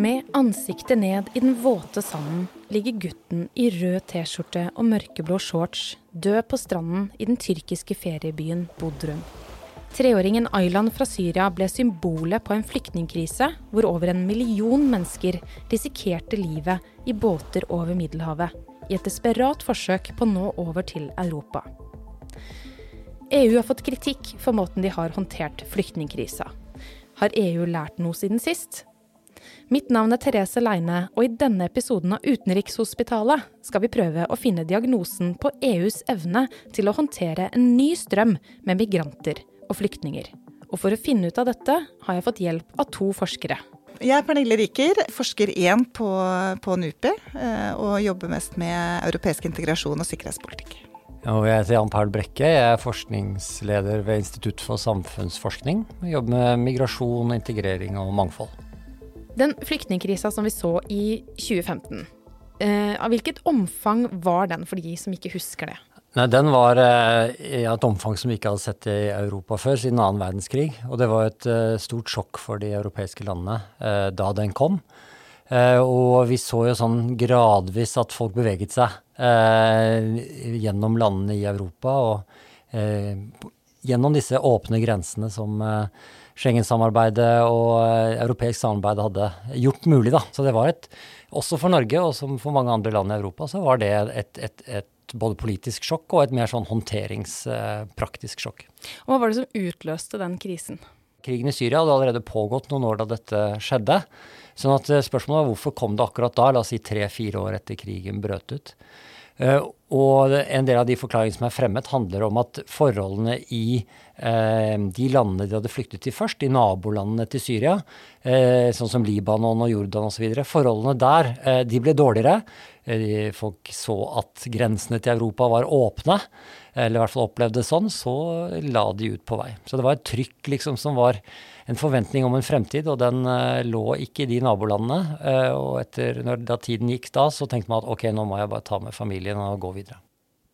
Med ansiktet ned i den våte sanden ligger gutten i rød T-skjorte og mørkeblå shorts død på stranden i den tyrkiske feriebyen Bodrum. Treåringen Aylan fra Syria ble symbolet på en flyktningkrise hvor over en million mennesker risikerte livet i båter over Middelhavet i et desperat forsøk på å nå over til Europa. EU har fått kritikk for måten de har håndtert flyktningkrisa. Har EU lært noe siden sist? Mitt navn er Therese Leine, og i denne episoden av Utenrikshospitalet skal vi prøve å finne diagnosen på EUs evne til å håndtere en ny strøm med migranter og flyktninger. Og for å finne ut av dette har jeg fått hjelp av to forskere. Jeg er Pernille Riker, forsker 1 på, på NUPI, eh, og jobber mest med europeisk integrasjon og sikkerhetspolitikk. Og jeg heter Jan Perl Brekke, jeg er forskningsleder ved Institutt for samfunnsforskning. Jeg jobber med migrasjon, integrering og mangfold. Den flyktningkrisa som vi så i 2015, eh, av hvilket omfang var den for de som ikke husker det? Nei, Den var eh, i et omfang som vi ikke hadde sett i Europa før, siden annen verdenskrig. Og det var et eh, stort sjokk for de europeiske landene eh, da den kom. Og vi så jo sånn gradvis at folk beveget seg gjennom landene i Europa. Og gjennom disse åpne grensene som Schengen-samarbeidet og europeisk samarbeid hadde gjort mulig. Da. Så det var et, også for Norge og som for mange andre land i Europa, så var det et, et, et både politisk sjokk og et mer sånn håndteringspraktisk sjokk. Og Hva var det som utløste den krisen? Krigen i Syria hadde allerede pågått noen år da dette skjedde. Sånn at eh, spørsmålet var hvorfor kom det akkurat da, la oss si tre-fire år etter krigen brøt ut. Og en del av de forklaringene som er fremmet, handler om at forholdene i eh, de landene de hadde flyktet til først, i nabolandene til Syria, eh, sånn som Libanon og Jordan osv., forholdene der eh, de ble dårligere. Eh, folk så at grensene til Europa var åpne, eller i hvert fall opplevde det sånn, så la de ut på vei. Så det var et trykk liksom som var en forventning om en fremtid, og den uh, lå ikke i de nabolandene. Uh, og etter, når, da tiden gikk da, så tenkte man at ok, nå må jeg bare ta med familien og gå videre.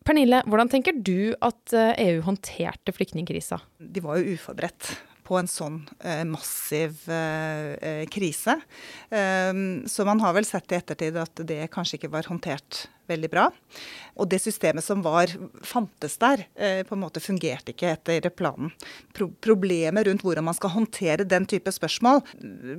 Pernille, hvordan tenker du at EU eh, e håndterte flyktningkrisa? De var jo uforberedt på en sånn eh, massiv eh, krise. Um, så man har vel sett i ettertid at det kanskje ikke var håndtert veldig bra. Og det systemet som var, fantes der, eh, på en måte fungerte ikke etter planen. Pro problemet rundt hvordan man skal håndtere den type spørsmål,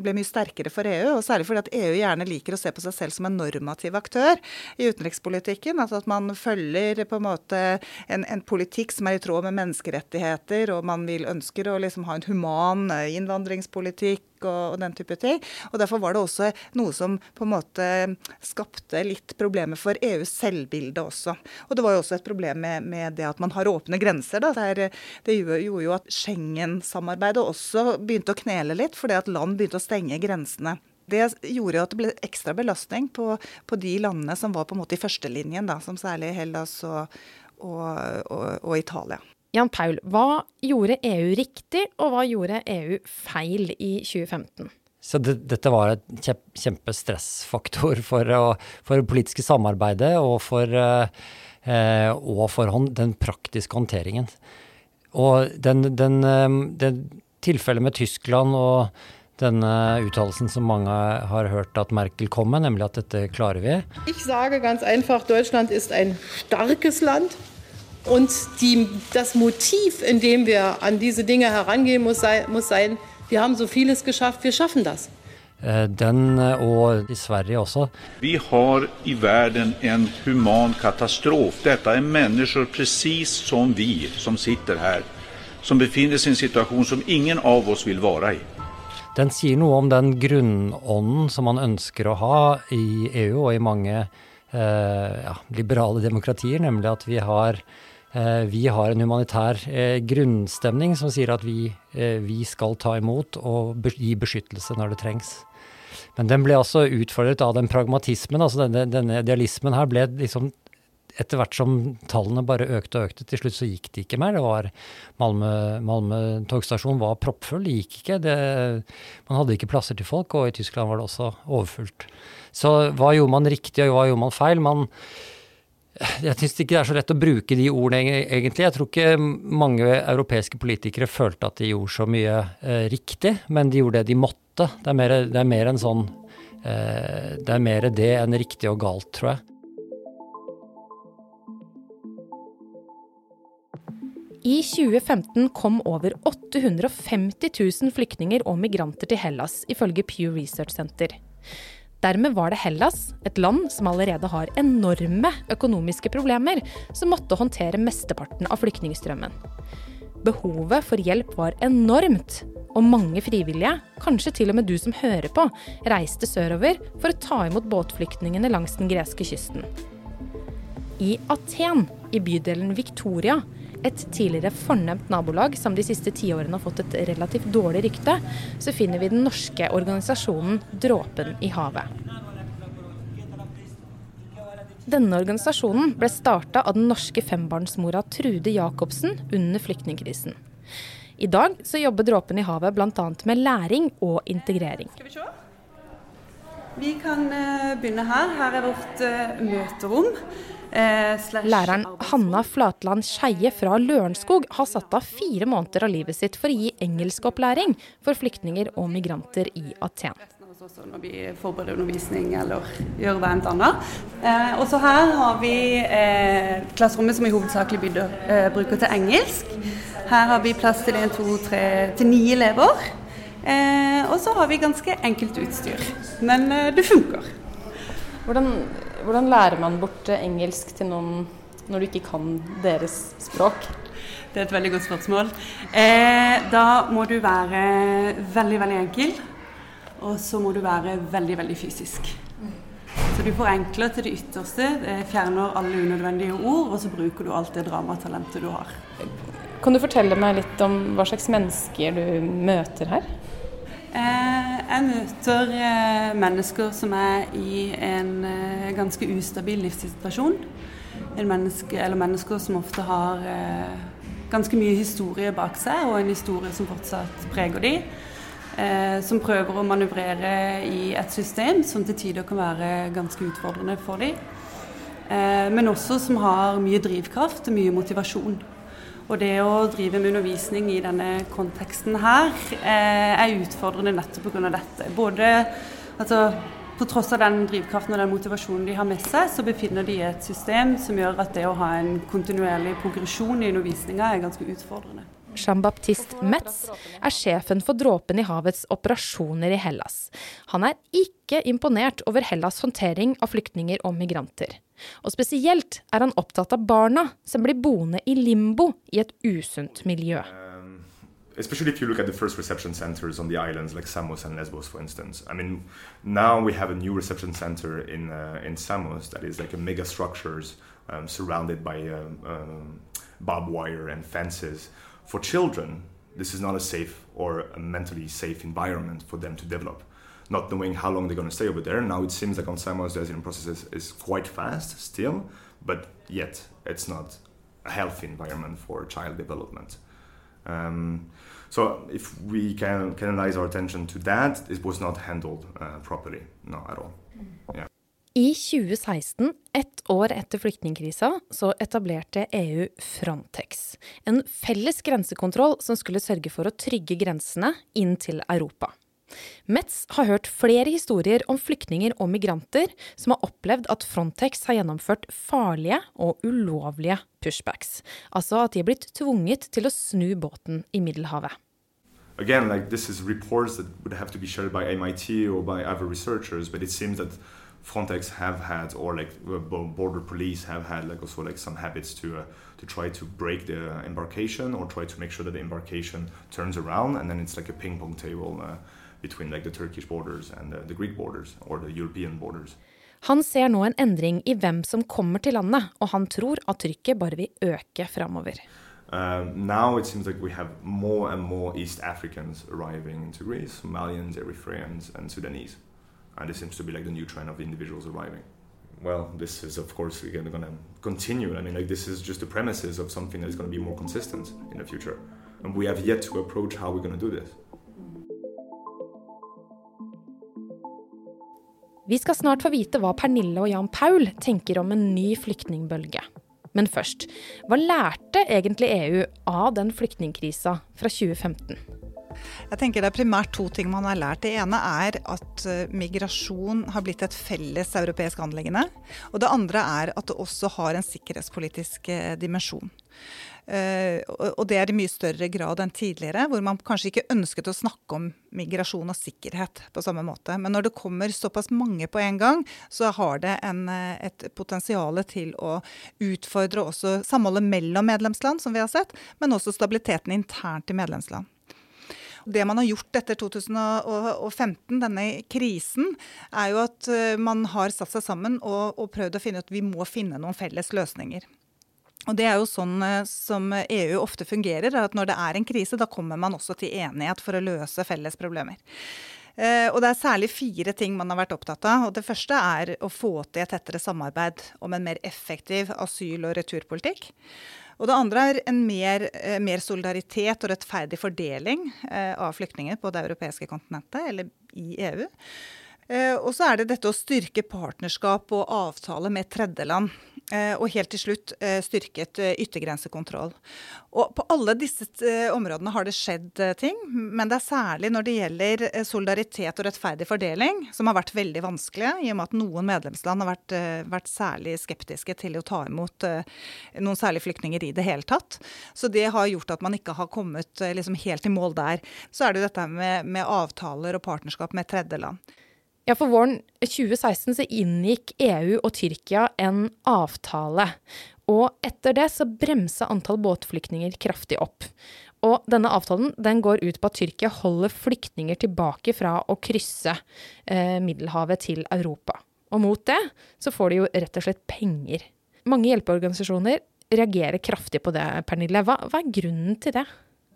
ble mye sterkere for EU. Og særlig fordi at EU gjerne liker å se på seg selv som en normativ aktør i utenrikspolitikken. Altså at man følger på en måte en, en politikk som er i tråd med menneskerettigheter, og man vil ønsker å liksom ha en human eh, innvandringspolitikk og, og, den type ting. Og Derfor var det også noe som på en måte skapte litt problemer for EUs selvbilde også. Og Det var jo også et problem med, med det at man har åpne grenser. Da. Det, det gjorde jo at Schengen-samarbeidet også begynte å knele litt, fordi at land begynte å stenge grensene. Det gjorde at det ble ekstra belastning på, på de landene som var på en måte i førstelinjen, da, som særlig Hellas og, og, og, og Italia. Jan Paul, hva gjorde EU riktig, og hva gjorde EU feil i 2015? Så det, dette var et kjempestressfaktor for, for det politiske samarbeidet og for, eh, og for den praktiske håndteringen. Og den, den, eh, den tilfellet med Tyskland og denne uttalelsen som mange har hørt at Merkel kom med, nemlig at dette klarer vi. Jeg sier ganske enkelt Deutschland er et sterkt land. Und die, das Motiv, in dem wir an diese Dinge herangehen, muss, sei, muss sein, wir haben so vieles geschafft, wir schaffen das. Eh, den eh, og i Sverige også. Vi har i verden en human katastrof. Dette er mennesker presis som vi som sitter her, som befinner seg i en situasjon som ingen av oss vil være i. Den sier noe om den grunnånden som man ønsker å ha i EU og i mange eh, ja, liberale demokratier, nemlig at vi har Eh, vi har en humanitær eh, grunnstemning som sier at vi, eh, vi, skal ta imot og gi beskyttelse når det trengs. Men den ble altså utfordret av den pragmatismen. altså Denne, denne idealismen her ble liksom etter hvert som tallene bare økte og økte, til slutt så gikk det ikke mer. Det var Malmö, Malmö togstasjon var proppfull, det gikk ikke. Det, man hadde ikke plasser til folk, og i Tyskland var det også overfullt. Så hva gjorde man riktig, og hva gjorde man feil? Man jeg syns ikke det er så lett å bruke de ordene, egentlig. Jeg tror ikke mange europeiske politikere følte at de gjorde så mye eh, riktig, men de gjorde det de måtte. Det er mer, det er mer en sånn eh, Det er mer det enn riktig og galt, tror jeg. I 2015 kom over 850 000 flyktninger og migranter til Hellas, ifølge Pew Research Center. Dermed var det Hellas, et land som allerede har enorme økonomiske problemer, som måtte håndtere mesteparten av flyktningstrømmen. Behovet for hjelp var enormt, og mange frivillige, kanskje til og med du som hører på, reiste sørover for å ta imot båtflyktningene langs den greske kysten. I Aten, i bydelen Victoria, et tidligere fornemt nabolag som de siste tiårene har fått et relativt dårlig rykte, så finner vi den norske organisasjonen Dråpen i havet. Denne organisasjonen ble starta av den norske fembarnsmora Trude Jacobsen under flyktningkrisen. I dag så jobber Dråpen i havet bl.a. med læring og integrering. Skal vi se? Vi kan eh, begynne her. Her er vårt uh, møterom. Eh, Læreren Hanna Flatland Skeie fra Lørenskog har satt av fire måneder av livet sitt for å gi engelskopplæring for flyktninger og migranter i Aten. Når vi forbereder undervisning eller gjør hva enn annet. Eh, også her har vi eh, klasserommet som i hovedsakelig bytter, eh, bruker til engelsk. Her har vi plass til en, to, tre, til ni elever. Eh, og så har vi ganske enkelt utstyr. Men eh, det funker. Hvordan hvordan lærer man bort engelsk til noen når du ikke kan deres språk? Det er et veldig godt spørsmål. Eh, da må du være veldig, veldig enkel. Og så må du være veldig, veldig fysisk. Så du forenkler til det ytterste, fjerner alle unødvendige ord, og så bruker du alt det dramatalentet du har. Kan du fortelle meg litt om hva slags mennesker du møter her? Eh, jeg møter eh, mennesker som er i en eh, ganske ustabil livssituasjon. Menneske, eller mennesker som ofte har ganske mye historie bak seg, og en historie som fortsatt preger de. Som prøver å manøvrere i et system som til tider kan være ganske utfordrende for dem. Men også som har mye drivkraft og mye motivasjon. Og det å drive med undervisning i denne konteksten her eh, er utfordrende nettopp pga. dette. Både altså, på tross av den drivkraften og den motivasjonen de har med seg, så befinner de et system som gjør at det å ha en kontinuerlig progresjon i undervisninga er ganske utfordrende. Jean-Baptiste Metz er sjefen for Dråpen i havets operasjoner i Hellas. Han er ikke imponert over Hellas' håndtering av flyktninger og migranter. Og spesielt er han opptatt av barna som blir boende i limbo i et usunt miljø. Um, especially if you look at the first reception centers on the islands like Samos and Lesbos, for instance. I mean, now we have a new reception center in uh, in Samos that is like a mega structures um, surrounded by um, um, barbed wire and fences. For children, this is not a safe or a mentally safe environment for them to develop. Not knowing how long they're going to stay over there. Now it seems like on Samos process is, is quite fast still, but yet it's not a healthy environment for child development. Um, so if we can canalize our attention to that, it was not handled uh, properly, not at all. Yeah. I 2016, ett år etter flyktningkrisa, så etablerte EU Frontex. En felles grensekontroll som skulle sørge for å trygge grensene inn til Europa. Metz har hørt flere historier om flyktninger og migranter som har opplevd at Frontex har gjennomført farlige og ulovlige pushbacks. Altså at de er blitt tvunget til å snu båten i Middelhavet. Again, like this is reports that would have to be shared by MIT or by other researchers, but it seems that Frontex have had, or like border police have had, like also like some habits to uh, to try to break the embarkation or try to make sure that the embarkation turns around, and then it's like a ping pong table. Uh, between like the Turkish borders and the, the Greek borders or the European borders. Han ser nå en endring i hvem som kommer til landet, og han tror at trykket bare vil øke framover. Uh, now it seems like we have more and more East Africans arriving into Greece, Somalians, Eritreans, and Sudanese. And this seems to be like the new trend of individuals arriving. Well, this is of course again going to continue. I mean, like this is just the premises of something that is going to be more consistent in the future, and we have yet to approach how we're going to do this. Vi skal snart få vite hva Pernille og Jan Paul tenker om en ny flyktningbølge. Men først, hva lærte egentlig EU av den flyktningkrisa fra 2015? Jeg tenker Det er primært to ting man har lært. Det ene er at eh, migrasjon har blitt et felles europeisk anliggende. Og det andre er at det også har en sikkerhetspolitisk eh, dimensjon. Uh, og det er i mye større grad enn tidligere, hvor man kanskje ikke ønsket å snakke om migrasjon og sikkerhet på samme måte. Men når det kommer såpass mange på en gang, så har det en, et potensial til å utfordre også samholdet mellom medlemsland, som vi har sett, men også stabiliteten internt i medlemsland. Det man har gjort etter 2015, denne krisen, er jo at eh, man har satt seg sammen og, og prøvd å finne ut at vi må finne noen felles løsninger. Og Det er jo sånn eh, som EU ofte fungerer, at når det er en krise, da kommer man også til enighet for å løse felles problemer. Eh, og Det er særlig fire ting man har vært opptatt av. og Det første er å få til et tettere samarbeid om en mer effektiv asyl- og returpolitikk. Og det andre er en mer, eh, mer solidaritet og rettferdig fordeling eh, av flyktninger på det europeiske kontinentet, eller i EU. Eh, og så er det dette å styrke partnerskap og avtale med tredjeland. Eh, og helt til slutt eh, styrket yttergrensekontroll. Og på alle disse områdene har det skjedd ting, men det er særlig når det gjelder solidaritet og rettferdig fordeling, som har vært veldig vanskelige, i og med at noen medlemsland har vært, vært særlig skeptiske til å ta imot noen særlige flyktninger i det hele tatt. Så det har gjort at man ikke har kommet liksom helt i mål der. Så er det jo dette med, med avtaler og partnerskap med tredjeland. Ja, For våren 2016 så inngikk EU og Tyrkia en avtale. Og etter det så bremsa antall båtflyktninger kraftig opp. Og denne avtalen den går ut på at Tyrkia holder flyktninger tilbake fra å krysse eh, Middelhavet til Europa. Og mot det så får de jo rett og slett penger. Mange hjelpeorganisasjoner reagerer kraftig på det, Pernille. Hva, hva er grunnen til det?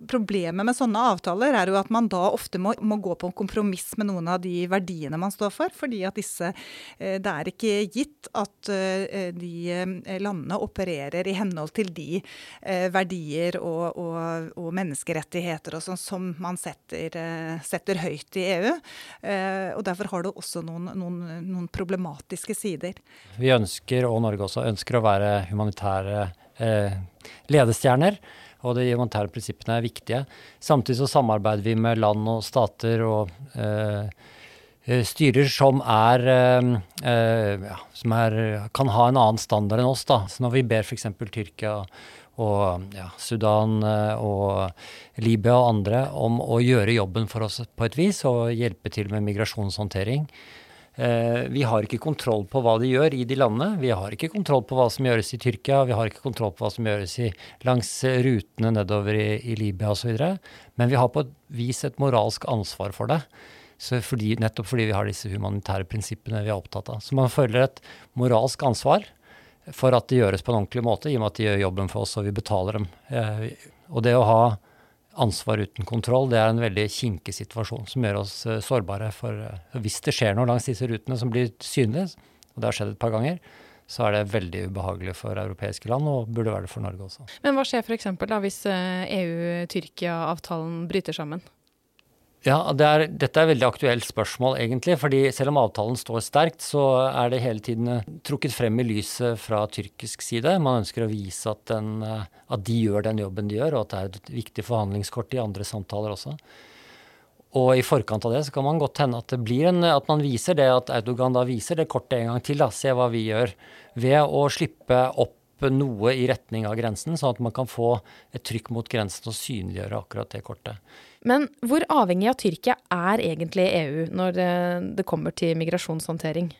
Problemet med sånne avtaler er jo at man da ofte må, må, gå på en kompromiss med noen av de verdiene man står for. fordi at disse eh, Det er ikke gitt at eh, de eh, landene opererer i henhold til de verdier og, og, og menneskerettigheter og sånn som man setter, setter, høyt i EU. Og derfor har det også noen, noen, noen problematiske sider. Vi ønsker, og Norge også, ønsker å være humanitære ledestjerner og de humanitære prinsippene er viktige. Samtidig så samarbeider vi med land og stater og eh, eh styrer som er, eh, eh, ja, som er kan ha en annen standard enn oss. da. Så når vi ber f.eks. Tyrkia og ja, Sudan eh, og Libya og andre om å gjøre jobben for oss på et vis og hjelpe til med migrasjonshåndtering, vi har ikke kontroll på hva de gjør i de landene. Vi har ikke kontroll på hva som gjøres i Tyrkia, vi har ikke kontroll på hva som gjøres i, langs rutene nedover i, i Libya osv. Men vi har på et vis et moralsk ansvar for det. Fordi, nettopp fordi vi har disse humanitære prinsippene vi er opptatt av. Så man føler et moralsk ansvar for at det gjøres på en ordentlig måte, i og med at de gjør jobben for oss og vi betaler dem. Eh, og det å ha ansvar uten kontroll, det er en veldig kinkig situasjon som gjør oss uh, sårbare for uh, Hvis det skjer noe langs disse rutene som blir synlige, og det har skjedd et par ganger, så er det veldig ubehagelig for europeiske land, og burde være det for Norge også. Men hva skjer f.eks. hvis EU-Tyrkia-avtalen bryter sammen? Ja, det er, Dette er et veldig aktuelt spørsmål, egentlig. fordi Selv om avtalen står sterkt, så er det hele tiden eh, trukket frem i lyset fra tyrkisk side. Man ønsker å vise at, den, eh, at de gjør den jobben de gjør, og at det er et viktig forhandlingskort i andre samtaler også. Og i forkant av det så kan man godt hende at en, at man viser det, at Autogan da viser det kortet en gang til. da, Se hva vi gjør. Ved å slippe opp noe i retning av grensen, sånn at man kan få et trykk mot grensen og synliggjøre akkurat det kortet. Men hvor avhengig av Tyrkia er egentlig EU når det kommer til migrasjonshåndtering?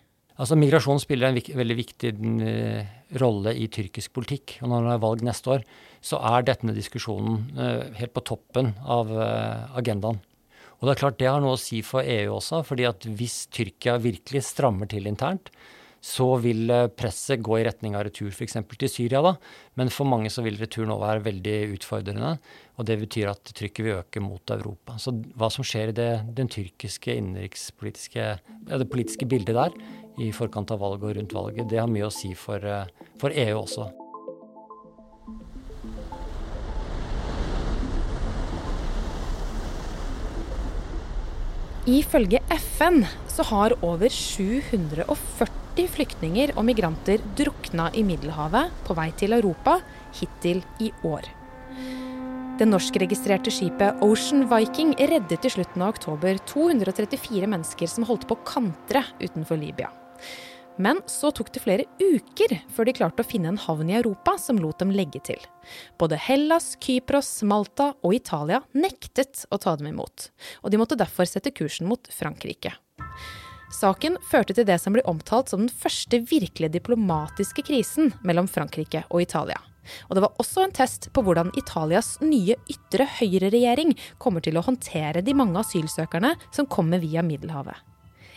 Altså Migrasjon spiller en vik veldig viktig uh, rolle i tyrkisk politikk. Og når det er valg neste år, så er denne diskusjonen uh, helt på toppen av uh, agendaen. Og det er klart det har noe å si for EU også, fordi at hvis Tyrkia virkelig strammer til internt, så vil eh, presset gå i retning av retur f.eks. til Syria. da. Men for mange så vil retur nå være veldig utfordrende. Og det betyr at trykket vil øke mot Europa. Så hva som skjer i det, den tyrkiske innenrikspolitiske ja, det politiske bildet der i forkant av valget og rundt valget, det har mye å si for, eh, for EU også. Ifølge FN så har over 740 flyktninger og migranter drukna i Middelhavet på vei til Europa hittil i år. Det norskregistrerte skipet Ocean Viking reddet i slutten av oktober 234 mennesker som holdt på å kantre utenfor Libya. Men så tok det flere uker før de klarte å finne en havn i Europa som lot dem legge til. Både Hellas, Kypros, Malta og Italia nektet å ta dem imot. Og de måtte derfor sette kursen mot Frankrike. Saken førte til det som blir omtalt som den første virkelige diplomatiske krisen mellom Frankrike og Italia. Og det var også en test på hvordan Italias nye ytre høyre-regjering kommer til å håndtere de mange asylsøkerne som kommer via Middelhavet.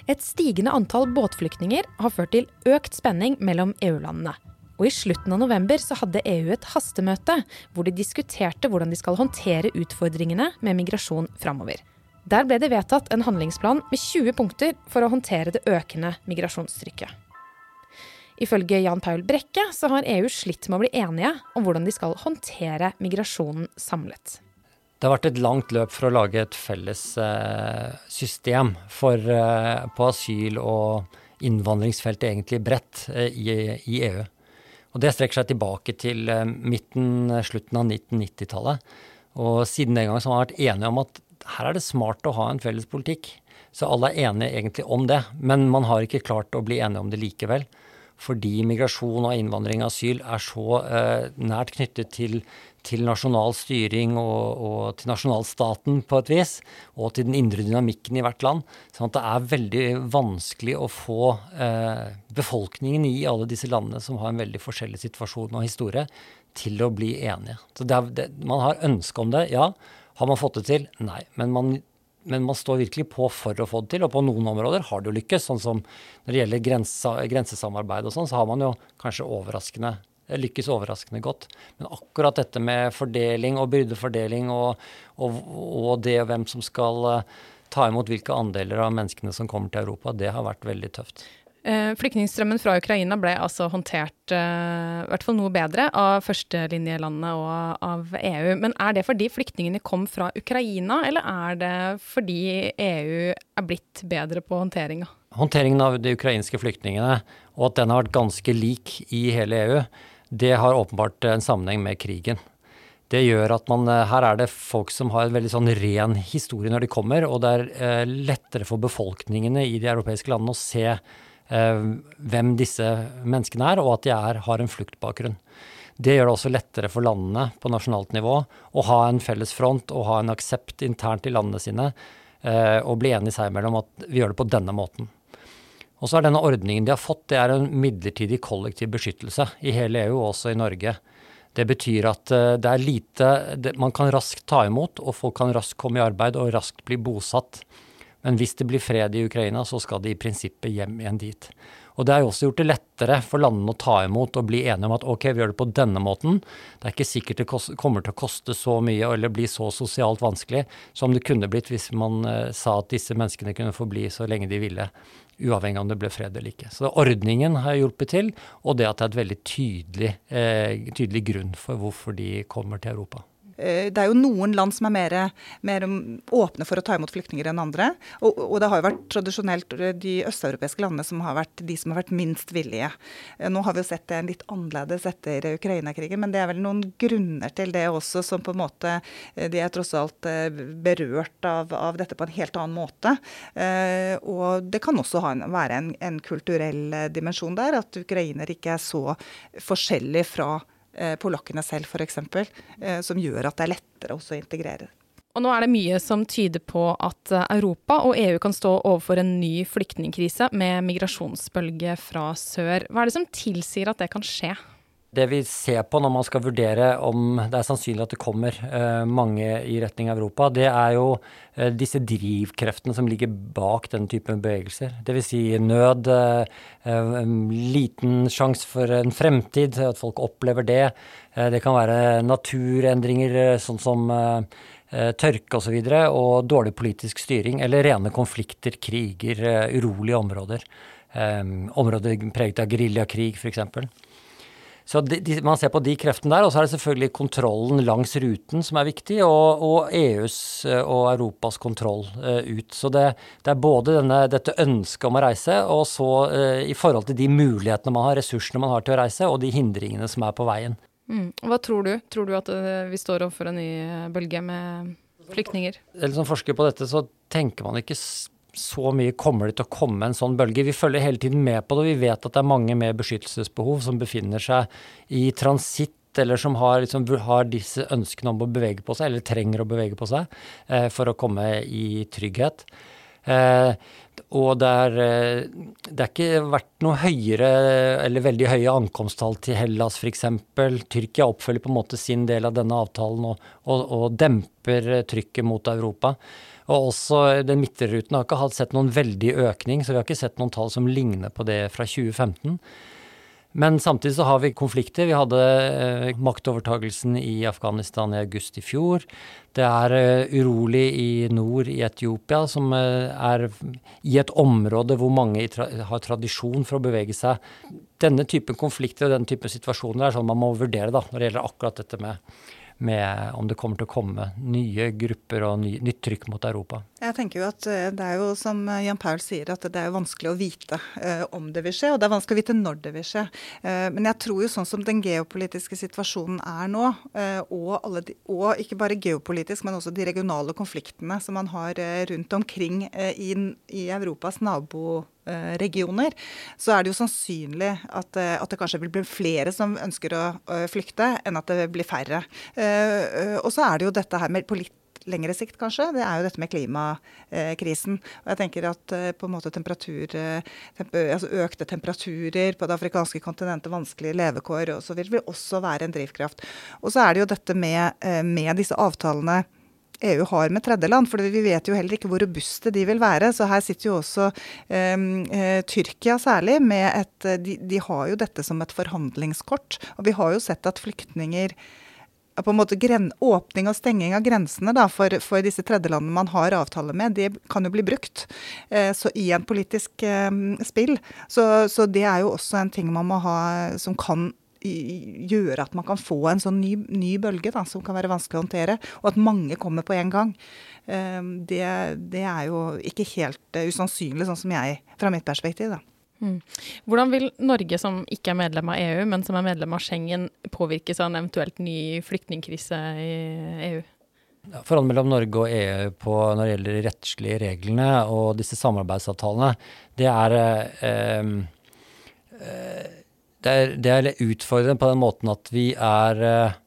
Et stigende antall båtflyktninger har ført til økt spenning mellom EU-landene. Og i slutten av november så hadde EU et hastemøte hvor de diskuterte hvordan de skal håndtere utfordringene med migrasjon framover. Der ble det vedtatt en handlingsplan med 20 punkter for å håndtere det økende migrasjonstrykket. Ifølge Jan Paul Brekke så har EU slitt med å bli enige om hvordan de skal håndtere migrasjonen samlet. Det har vært et langt løp for å lage et felles eh, system for, eh, på asyl- og innvandringsfeltet egentlig bredt eh, i, i, EU. Og det strekker seg tilbake til midten, slutten av 1990-tallet. Og siden den gang har man vært enige om at her er det smart å ha en felles politikk. Så alle er enige egentlig om det, men man har ikke klart å bli enige om det likevel fordi migrasjon og innvandring og asyl er så eh, nært knyttet til, til nasjonal styring og, og, til nasjonalstaten på et vis, og til den indre dynamikken i hvert land. sånn at det er veldig vanskelig å få eh, befolkningen i alle disse landene som har en veldig forskjellig situasjon og historie, til å bli enige. Så det er, det, Man har ønske om det, ja. Har man fått det til? Nei. Men man men man står virkelig på for å få det til. Og på noen områder har det jo lykkes. Sånn som når det gjelder grensa, grensesamarbeid og sånn, så har man jo kanskje overraskende lykkes overraskende godt. Men akkurat dette med fordeling og byrdefordeling og, og, og det hvem som skal eh, ta imot hvilke andeler av menneskene som kommer til Europa, det har vært veldig tøft. Eh, flyktningstrømmen fra Ukraina ble altså håndtert uh, i hvert fall noe bedre av førstelinjelandene og av EU. Men er det fordi flyktningene kom fra Ukraina, eller er det fordi EU er blitt bedre på håndteringa? Håndteringen av de ukrainske flyktningene, og at den har vært ganske lik i hele EU, det har åpenbart en sammenheng med krigen. Det gjør at man, eh, Her er det folk som har en veldig sånn ren historie når de kommer, og det er lettere for befolkningene i de europeiske landene å se Eh, hvem disse menneskene er, og at de er, har en fluktbakgrunn. Det gjør det også lettere for landene på nasjonalt nivå å ha en felles front og ha en aksept internt i landene sine eh, og bli enige seg imellom at vi gjør det på denne måten. Og så er denne ordningen de har fått, det er en midlertidig kollektiv beskyttelse i hele EU, og også i Norge. Det betyr at eh, det er lite Man kan raskt ta imot, og folk kan raskt komme i arbeid og raskt bli bosatt. Men hvis det blir fred i Ukraina, så skal de i prinsippet hjem igjen dit. Og det har jo også gjort det lettere for landene å ta imot og bli enige om at ok, vi gjør det på denne måten. Det er ikke sikkert det kommer til å koste så mye eller bli så sosialt vanskelig som det kunne blitt hvis man uh, sa at disse menneskene kunne få bli så lenge de ville, uavhengig av om det ble fred eller ikke. Så ordningen har hjulpet til, og det at det er et veldig tydelig, eh, tydelig grunn for hvorfor de kommer til Europa. Eh, det er jo noen land som er mer, mer åpne for å ta imot flyktninger enn andre. Og, og, det har jo vært tradisjonelt de østeuropeiske landene som har vært de som har vært minst villige. Eh, nå har vi jo sett det litt annerledes etter Ukraina-krigen, men det er vel noen grunner til det også, som på en måte eh, De er tross alt berørt av, av dette på en helt annen måte. Og det kan også en, være en, en kulturell dimensjon der, at ukrainer ikke er så forskjellig fra Eh, polakkene selv f.eks., eh, som gjør at det er lettere også å integrere. Og nå er det mye som tyder på at eh, Europa og EU kan stå overfor en ny flyktningkrise med migrasjonsbølge fra sør. Hva er det som tilsier at det kan skje? Det vi ser på når man skal vurdere om det er sannsynlig at det kommer uh, mange i retning Europa, det er jo uh, disse drivkreftene som ligger bak den typen bevegelser. Dvs. Si nød, uh, liten sjanse for en fremtid, at folk opplever det. det kan være naturendringer sånn som tørke osv. Og, så og dårlig politisk styring, eller rene konflikter, kriger, urolige områder. områder preget av geriljakrig f.eks. så de, de, man ser på de kreftene der, og så er det selvfølgelig kontrollen langs ruten som er viktig, og, og EUs eh, og Europas kontroll uh, ut. Så det, det er både denne, dette ønsket om å reise, og så uh, i forhold til de mulighetene man har, ressursene man har til å reise, og de hindringene som er på veien. Mm. Hva tror du? Tror du at vi står overfor en ny bølge med flyktninger? Eller som forsker på dette, så tenker man ikke så mye kommer det til å komme en sånn bølge. Vi følger hele tiden med på det. Vi vet at det er mange med beskyttelsesbehov som befinner seg i transitt eller som har, liksom, har, disse ønskene om å bevege på seg, eller trenger å bevege på seg, eh, for å komme i trygghet. Eh, og det er, eh, det er ikke vært noe høyere eller veldig høye ankomsttall til Hellas f.eks. Tyrkia oppfølger på en måte sin del av denne avtalen og, og, og demper trykket mot Europa. Og også den midtre ruten har ikke sett noen veldig økning, så vi har ikke sett noen tall som ligner på det fra 2015. Men samtidig så har vi konflikter. Vi hadde eh, maktovertagelsen i Afghanistan i august i fjor. Det er eh, urolig i nord i Etiopia, som eh, er i et område hvor mange har tradisjon for å bevege seg. Denne typen konflikter og denne typen situasjoner er sånn man må vurdere da, når det gjelder akkurat dette med med om det kommer til å komme nye grupper og ny, nytt trykk mot Europa. Jeg tenker jo at eh, Det er jo som Jan Paul sier, at det er vanskelig å vite eh, om det vil skje. Og det er vanskelig å vite når det vil skje. Eh, men jeg tror jo sånn som den geopolitiske situasjonen er nå, eh, og, de, og, ikke bare geopolitisk, men også de regionale konfliktene som man har eh, rundt omkring eh, i, i Europas nabo Eh, regioner, så er det jo sannsynlig at, eh, at, det kanskje vil bli flere som ønsker å, flykte, enn at det blir færre. Uh, og så er det jo dette her med på litt lengre sikt, kanskje, det er jo dette med klimakrisen. Og jeg tenker at på en måte temperatur, temper, altså økte temperaturer på det afrikanske kontinentet, vanskelige levekår og så vil også være en drivkraft. Og så er det jo dette med, med disse avtalene EU har med tredjeland. For vi vet jo heller ikke hvor robuste de vil være. Så her sitter jo også ehm, eh, Tyrkia særlig med et de, de, har jo dette som et forhandlingskort. Og vi har jo sett at flyktninger på en måte gren, Åpning og stenging av grensene da, for, for, disse tredjelandene man har avtale med, det kan jo bli brukt eh, så i en politisk eh, spill. Så, så, det er jo også en ting man må ha som kan gjøre at man kan få en sånn ny, ny bølge da, som kan være vanskelig å håndtere, og at mange kommer på en gang. Ehm, det, det er jo ikke helt eh, usannsynlig, sånn som jeg, fra mitt perspektiv. da. Mm. Hvordan vil Norge, som ikke er medlem av EU, men som er medlem av Schengen, påvirkes av en eventuelt ny flyktningkrise i EU? Forholdet mellom Norge og EU på, når det gjelder de rettslige reglene og disse samarbeidsavtalene, det er eh, eh, det er, det er utfordrende på den måten at vi er, eh,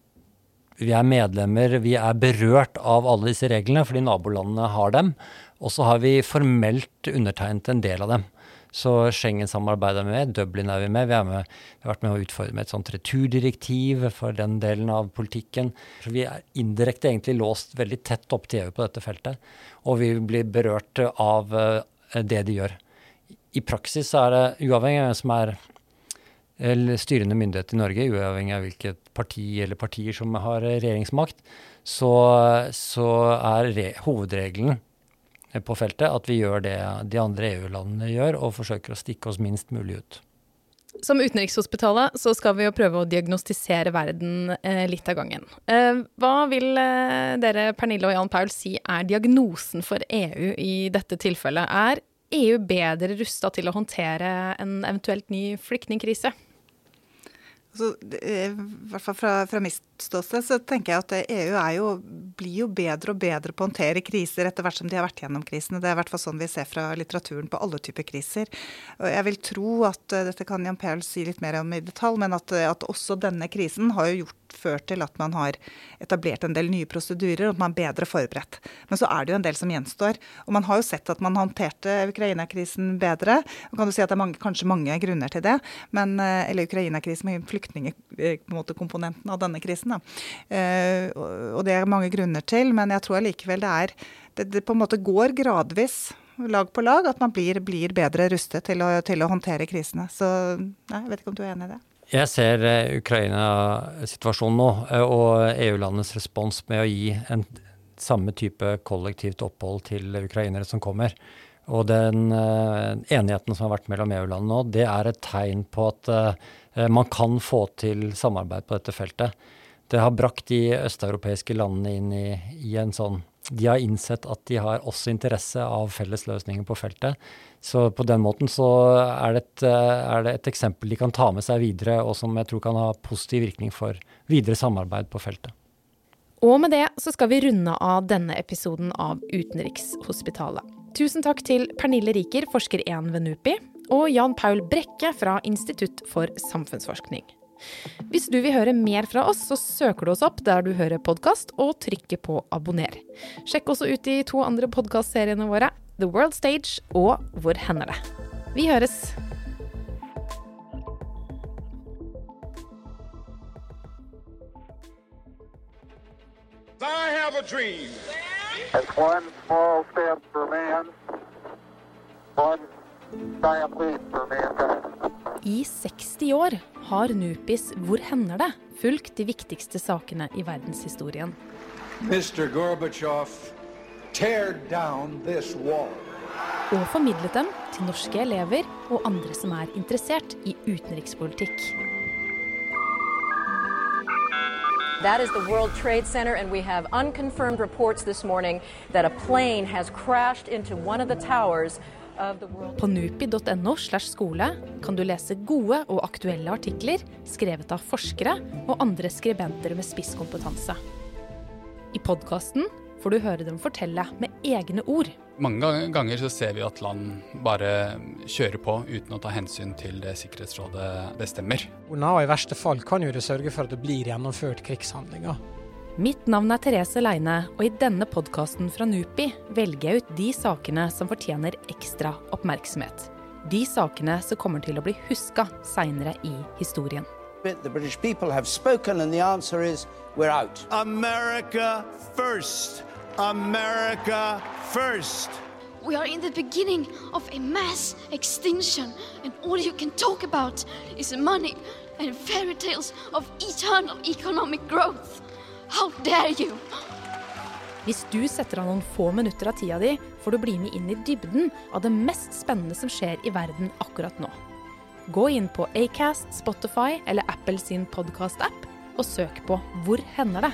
vi er medlemmer, vi er berørt av alle disse reglene fordi nabolandene har dem. Og så har vi formelt undertegnet en del av dem. Så Schengen-samarbeidet er vi med, Dublin er vi med. Vi, er med, vi har vært med å utfordre med et sånt returdirektiv for den delen av politikken. Så vi er indirekte egentlig låst veldig tett opp til EU på dette feltet. Og vi blir berørt av eh, det de gjør. I praksis er det, uavhengig av hvem som er eller styrende myndighet i Norge, uavhengig av hvilket parti eller partier som har regjeringsmakt, så, så er re, hovedregelen på feltet at vi gjør det de andre EU-landene gjør, og forsøker å stikke oss minst mulig ut. Som Utenrikshospitalet så skal vi jo prøve å diagnostisere verden eh, litt av gangen. Eh, hva vil eh, dere, Pernille og Jan Paul, si er diagnosen for EU i dette tilfellet? Er EU bedre rusta til å håndtere en eventuelt ny flyktningkrise? Altså, I hvert fall fra, fra mitt ståsted så tenker jeg at EU jo, blir jo bedre og bedre på å håndtere kriser etter hvert som de har vært gjennom krisene. Det er i hvert fall sånn vi ser fra litteraturen på alle typer kriser. Og jeg vil tro at dette kan Jan Perl si litt mer om i detalj, men at, at også denne krisen har jo gjort ført til at man har etablert en del nye prosedyrer, og at man er bedre forberedt. Men så er det jo en del som gjenstår. Og man har jo sett at man håndterte Ukraina-krisen bedre. Og kan du si at det er mange, kanskje mange grunner til det, men, eh, eller Ukraina-krisen med flyktningkomponenten eh, av denne krisen. Da. Eh, og det er mange grunner til, men jeg tror allikevel det er det, det på en måte går gradvis lag på lag, at man blir, blir bedre rustet til å, til å håndtere krisene. Så nei, jeg vet ikke om du er enig i det? Jeg ser uh, Ukraina-situasjonen nå, uh, og EU-landenes respons med å gi en samme type kollektivt opphold til ukrainere som kommer. Og den uh, enigheten som har vært mellom EU-landene nå, det er et tegn på at man kan få til samarbeid på dette feltet. Det har brakt de østeuropeiske landene inn i, i en sånn de har innsett at de har også interesse av felles løsninger på feltet. Så på den måten så er det, et, er det, et, eksempel de kan ta med seg videre, og som jeg tror kan ha positiv virkning for videre samarbeid på feltet. Og med det så skal vi runde av denne episoden av Utenrikshospitalet. Tusen takk til Pernille Riker, forsker 1 ved NUPI, og Jan Paul Brekke fra Institutt for samfunnsforskning. Hvis du vil høre mer fra oss, så søker du oss opp der du hører podkast, og trykker på abonner. Sjekk også ut de to andre podkastseriene våre, The World Stage og Hvor hender det? Vi høres! I have a dream. It's one small step for man, one giant leap for mankind. I 60 år har Nupis Hvor hender det? fulgt de viktigste sakene i verdenshistorien. Mr. Gorbachev, tear down this wall. Og formidlet dem til norske elever og andre som er interessert i utenrikspolitikk. That is the World Trade Center, and we have unconfirmed reports this morning that a plane has crashed into one of the towers på nupi.no slash skole kan du lese gode og aktuelle artikler skrevet av forskere og andre skribenter med spisskompetanse. I podkasten får du høre dem fortelle med egne ord. Mange ganger så ser vi at land bare kjører på uten å ta hensyn til det Sikkerhetsrådet bestemmer. Og I verste fall kan jo det sørge for at det blir gjennomført krigshandlinger. Mitt navn er Therese Leine, og i denne podkasten fra NUPI velger jeg ut de sakene som fortjener ekstra oppmerksomhet. De sakene som kommer til å bli huska seinere i historien. The British people have spoken, and the answer is we're out. America first. America first. We are in the beginning of a mass extinction, and all you can talk about is money and fairy tales of eternal economic growth. How dare you! Hvis du setter av noen få minutter av tida di, får du bli med inn i dybden av det mest spennende som skjer i verden akkurat nå. Gå inn på Acast, Spotify eller Apple sin podkast-app og søk på Hvor hender det?